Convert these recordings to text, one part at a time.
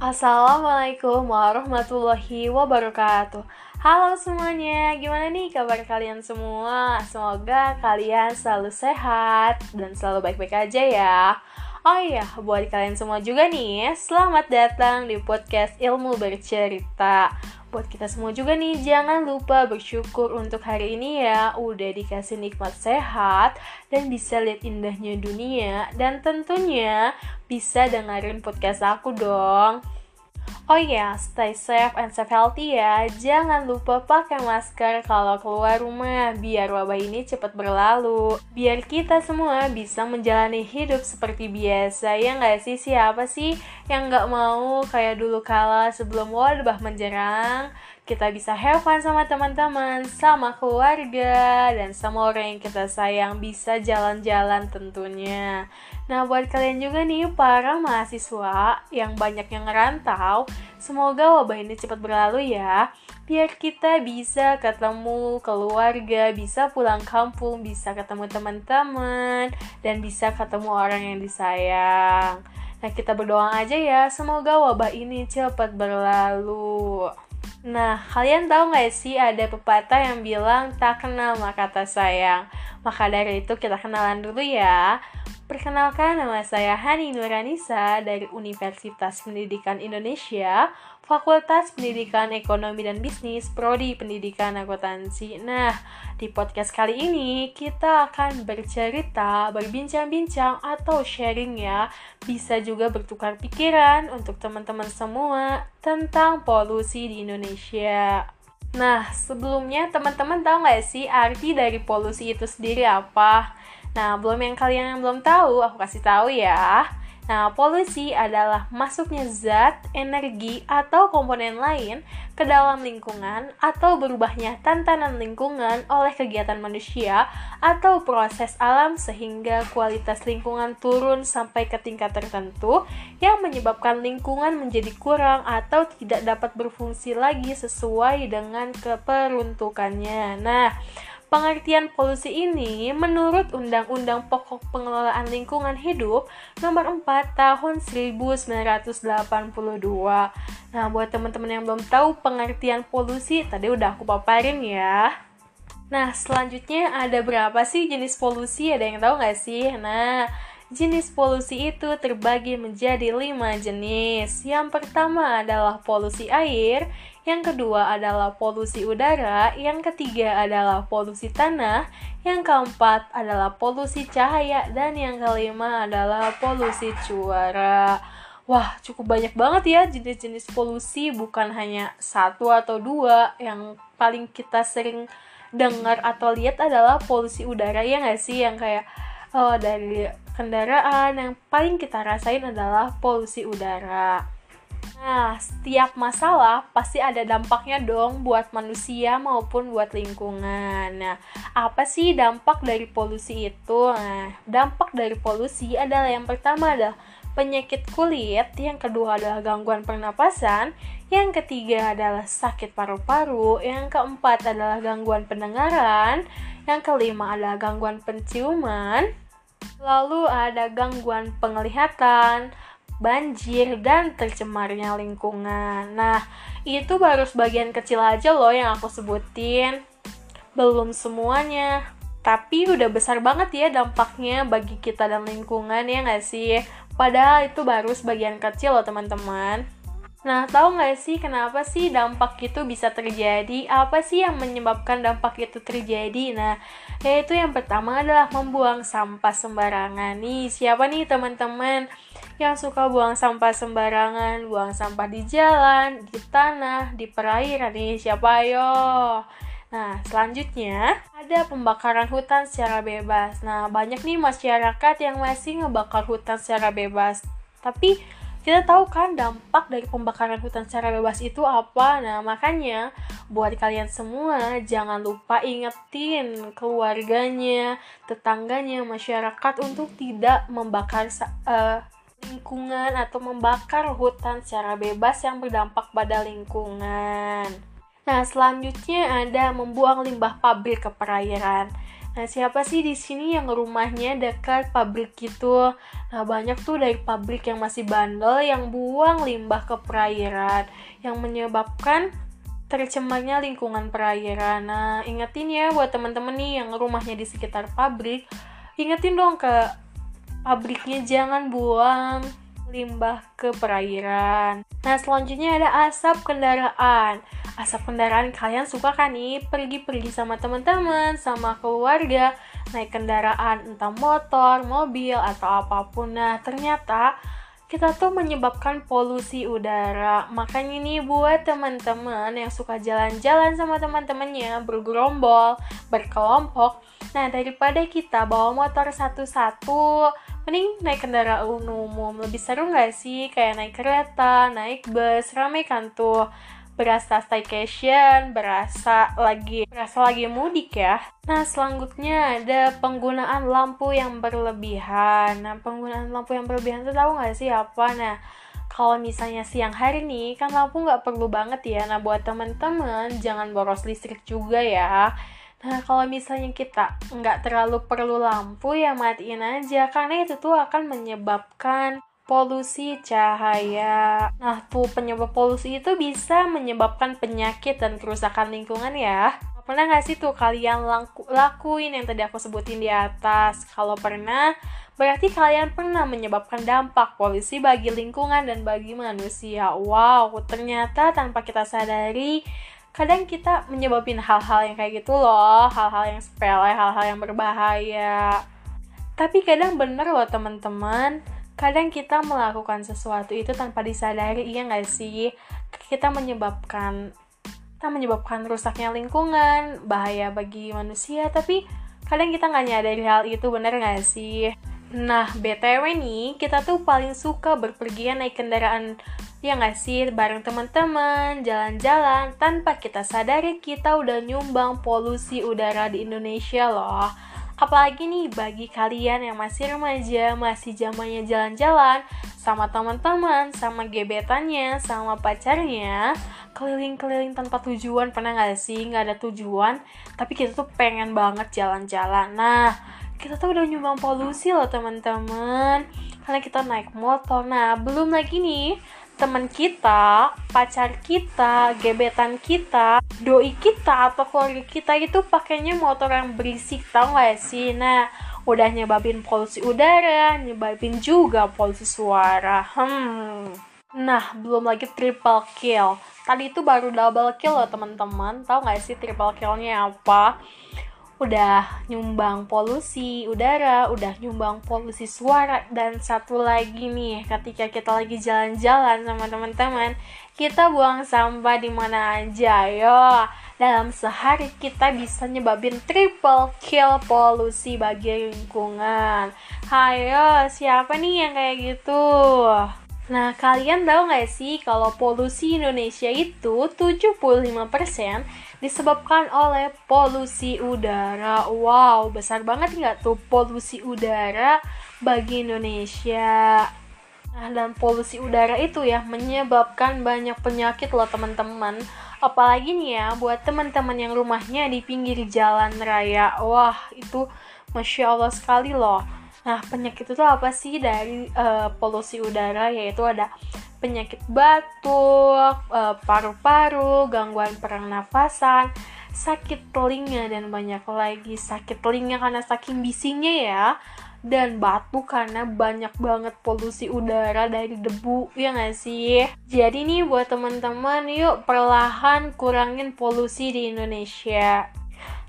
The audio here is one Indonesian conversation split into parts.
Assalamualaikum warahmatullahi wabarakatuh. Halo semuanya, gimana nih kabar kalian semua? Semoga kalian selalu sehat dan selalu baik-baik aja ya. Oh iya, buat kalian semua juga nih, selamat datang di podcast Ilmu Bercerita Buat kita semua juga nih, jangan lupa bersyukur untuk hari ini ya. Udah dikasih nikmat sehat dan bisa lihat indahnya dunia. Dan tentunya bisa dengerin podcast aku dong Oh iya, stay safe and stay healthy ya. Jangan lupa pakai masker kalau keluar rumah biar wabah ini cepat berlalu. Biar kita semua bisa menjalani hidup seperti biasa. Ya nggak sih siapa sih yang nggak mau kayak dulu kala sebelum wabah menjerang? Kita bisa have fun sama teman-teman, sama keluarga, dan sama orang yang kita sayang bisa jalan-jalan tentunya. Nah, buat kalian juga nih, para mahasiswa yang banyak yang ngerantau, semoga wabah ini cepat berlalu ya, biar kita bisa ketemu keluarga, bisa pulang kampung, bisa ketemu teman-teman, dan bisa ketemu orang yang disayang. Nah, kita berdoa aja ya, semoga wabah ini cepat berlalu. Nah, kalian tahu gak sih ada pepatah yang bilang tak kenal maka tak sayang. Maka dari itu kita kenalan dulu ya. Perkenalkan nama saya Hani Nuranisa dari Universitas Pendidikan Indonesia Fakultas Pendidikan Ekonomi dan Bisnis, Prodi Pendidikan Akuntansi. Nah, di podcast kali ini kita akan bercerita, berbincang-bincang atau sharing ya. Bisa juga bertukar pikiran untuk teman-teman semua tentang polusi di Indonesia. Nah, sebelumnya teman-teman tahu nggak sih arti dari polusi itu sendiri apa? Nah, belum yang kalian yang belum tahu, aku kasih tahu ya. Nah, polusi adalah masuknya zat, energi, atau komponen lain ke dalam lingkungan atau berubahnya tantangan lingkungan oleh kegiatan manusia atau proses alam sehingga kualitas lingkungan turun sampai ke tingkat tertentu yang menyebabkan lingkungan menjadi kurang atau tidak dapat berfungsi lagi sesuai dengan keperuntukannya. Nah, Pengertian polusi ini menurut Undang-Undang Pokok Pengelolaan Lingkungan Hidup nomor 4 tahun 1982. Nah, buat teman-teman yang belum tahu pengertian polusi, tadi udah aku paparin ya. Nah, selanjutnya ada berapa sih jenis polusi? Ada yang tahu nggak sih? Nah, Jenis polusi itu terbagi menjadi lima jenis. Yang pertama adalah polusi air, yang kedua adalah polusi udara, yang ketiga adalah polusi tanah, yang keempat adalah polusi cahaya, dan yang kelima adalah polusi suara. Wah, cukup banyak banget ya jenis-jenis polusi, bukan hanya satu atau dua. Yang paling kita sering dengar atau lihat adalah polusi udara ya nggak sih yang kayak oh, dari kendaraan yang paling kita rasain adalah polusi udara. Nah, setiap masalah pasti ada dampaknya dong buat manusia maupun buat lingkungan. Nah, apa sih dampak dari polusi itu? Nah, dampak dari polusi adalah yang pertama adalah penyakit kulit, yang kedua adalah gangguan pernapasan, yang ketiga adalah sakit paru-paru, yang keempat adalah gangguan pendengaran, yang kelima adalah gangguan penciuman, Lalu ada gangguan penglihatan, banjir, dan tercemarnya lingkungan. Nah, itu baru sebagian kecil aja loh yang aku sebutin. Belum semuanya. Tapi udah besar banget ya dampaknya bagi kita dan lingkungan ya nggak sih? Padahal itu baru sebagian kecil loh teman-teman. Nah, tahu nggak sih kenapa sih dampak itu bisa terjadi? Apa sih yang menyebabkan dampak itu terjadi? Nah, yaitu yang pertama adalah membuang sampah sembarangan. Nih, siapa nih teman-teman yang suka buang sampah sembarangan? Buang sampah di jalan, di tanah, di perairan nih, siapa ayo? Nah, selanjutnya ada pembakaran hutan secara bebas. Nah, banyak nih masyarakat yang masih ngebakar hutan secara bebas. Tapi kita tahu kan dampak dari pembakaran hutan secara bebas itu apa nah makanya buat kalian semua jangan lupa ingetin keluarganya tetangganya masyarakat untuk tidak membakar uh, lingkungan atau membakar hutan secara bebas yang berdampak pada lingkungan nah selanjutnya ada membuang limbah pabrik ke perairan Nah, siapa sih di sini yang rumahnya dekat pabrik gitu? Nah, banyak tuh dari pabrik yang masih bandel yang buang limbah ke perairan yang menyebabkan tercemarnya lingkungan perairan. Nah, ingetin ya buat teman-teman nih yang rumahnya di sekitar pabrik, ingetin dong ke pabriknya jangan buang limbah ke perairan. Nah, selanjutnya ada asap kendaraan. Asap kendaraan kalian suka kan nih pergi-pergi sama teman-teman, sama keluarga, naik kendaraan entah motor, mobil atau apa pun. Nah, ternyata kita tuh menyebabkan polusi udara. Makanya nih buat teman-teman yang suka jalan-jalan sama teman-temannya, bergerombol, berkelompok. Nah, daripada kita bawa motor satu-satu, mending naik kendaraan umum lebih seru nggak sih kayak naik kereta naik bus rame kan tuh berasa staycation, berasa lagi berasa lagi mudik ya. Nah, selanjutnya ada penggunaan lampu yang berlebihan. Nah, penggunaan lampu yang berlebihan itu tahu nggak sih apa? Nah, kalau misalnya siang hari nih, kan lampu nggak perlu banget ya. Nah, buat teman-teman, jangan boros listrik juga ya. Nah, kalau misalnya kita nggak terlalu perlu lampu, ya matiin aja. Karena itu tuh akan menyebabkan polusi cahaya. Nah, tuh penyebab polusi itu bisa menyebabkan penyakit dan kerusakan lingkungan ya. Pernah nggak sih tuh kalian laku, lakuin yang tadi aku sebutin di atas? Kalau pernah, berarti kalian pernah menyebabkan dampak polusi bagi lingkungan dan bagi manusia. Wow, ternyata tanpa kita sadari, kadang kita menyebabin hal-hal yang kayak gitu loh hal-hal yang sepele hal-hal yang berbahaya. Tapi kadang bener loh teman-teman. Kadang kita melakukan sesuatu itu tanpa disadari iya nggak sih? Kita menyebabkan kita menyebabkan rusaknya lingkungan bahaya bagi manusia. Tapi kadang kita nggak nyadari hal itu bener nggak sih? Nah, BTW nih, kita tuh paling suka berpergian naik kendaraan Ya nggak sih, bareng teman-teman, jalan-jalan, tanpa kita sadari kita udah nyumbang polusi udara di Indonesia loh. Apalagi nih bagi kalian yang masih remaja, masih zamannya jalan-jalan, sama teman-teman, sama gebetannya, sama pacarnya, keliling-keliling tanpa tujuan, pernah nggak sih? Nggak ada tujuan, tapi kita tuh pengen banget jalan-jalan. Nah, kita tuh udah nyumbang polusi loh teman-teman. Karena kita naik motor. Nah belum lagi nih teman kita, pacar kita, gebetan kita, doi kita atau keluarga kita itu pakainya motor yang berisik tau gak sih? Nah, udah nyebabin polusi udara, nyebabin juga polusi suara. Hmm. Nah, belum lagi triple kill. Tadi itu baru double kill loh teman-teman. Tahu gak sih triple killnya apa? Udah nyumbang polusi udara, udah nyumbang polusi suara, dan satu lagi nih, ketika kita lagi jalan-jalan sama teman-teman, kita buang sampah di mana aja, yo. Dalam sehari kita bisa nyebabin triple kill polusi bagi lingkungan. Hayo, siapa nih yang kayak gitu? Nah, kalian tahu nggak sih kalau polusi Indonesia itu 75% disebabkan oleh polusi udara. Wow, besar banget nggak tuh polusi udara bagi Indonesia. Nah, dan polusi udara itu ya menyebabkan banyak penyakit loh teman-teman. Apalagi nih ya buat teman-teman yang rumahnya di pinggir jalan raya. Wah, itu Masya Allah sekali loh. Nah, penyakit itu apa sih? Dari uh, polusi udara? Yaitu ada penyakit batuk, eh, paru-paru, gangguan pernafasan, sakit telinga dan banyak lagi. Sakit telinga karena saking bisingnya ya dan batuk karena banyak banget polusi udara dari debu ya nggak sih? Jadi nih buat teman-teman yuk perlahan kurangin polusi di Indonesia.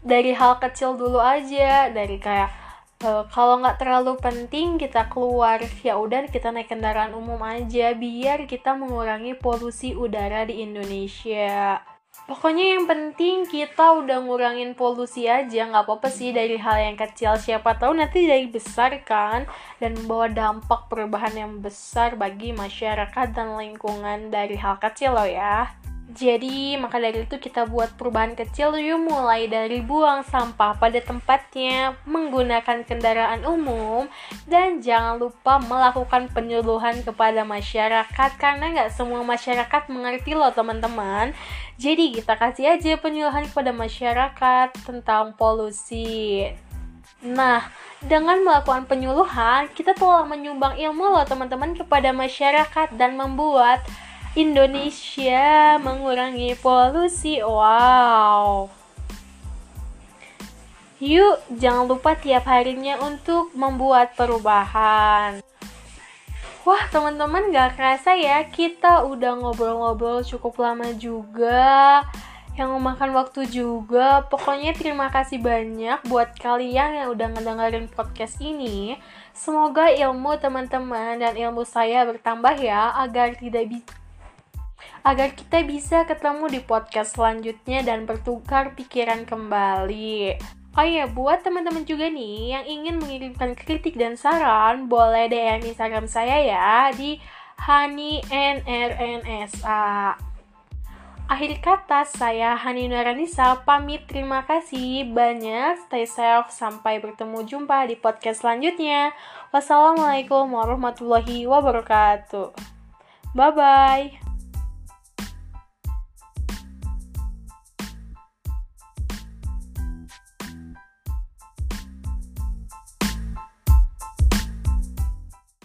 Dari hal kecil dulu aja dari kayak uh, kalau nggak terlalu penting kita keluar. Ya udah kita naik kendaraan umum aja biar kita mengurangi polusi udara di Indonesia. Pokoknya yang penting kita udah ngurangin polusi aja. Nggak apa-apa sih dari hal yang kecil. Siapa tahu nanti dari besar kan? Dan membawa dampak perubahan yang besar bagi masyarakat dan lingkungan dari hal kecil loh ya jadi, maka dari itu kita buat perubahan kecil yuk mulai dari buang sampah pada tempatnya, menggunakan kendaraan umum, dan jangan lupa melakukan penyuluhan kepada masyarakat karena nggak semua masyarakat mengerti loh teman-teman. Jadi kita kasih aja penyuluhan kepada masyarakat tentang polusi. Nah, dengan melakukan penyuluhan, kita telah menyumbang ilmu loh teman-teman kepada masyarakat dan membuat Indonesia mengurangi polusi. Wow. Yuk, jangan lupa tiap harinya untuk membuat perubahan. Wah, teman-teman gak kerasa ya, kita udah ngobrol-ngobrol cukup lama juga yang memakan waktu juga. Pokoknya terima kasih banyak buat kalian yang udah ngedengerin podcast ini. Semoga ilmu teman-teman dan ilmu saya bertambah ya agar tidak bisa agar kita bisa ketemu di podcast selanjutnya dan bertukar pikiran kembali. Oh iya, buat teman-teman juga nih yang ingin mengirimkan kritik dan saran, boleh DM Instagram saya ya di Hani NRNSA. Akhir kata, saya Hani Nuranisa pamit terima kasih banyak, stay safe, sampai bertemu jumpa di podcast selanjutnya. Wassalamualaikum warahmatullahi wabarakatuh. Bye-bye.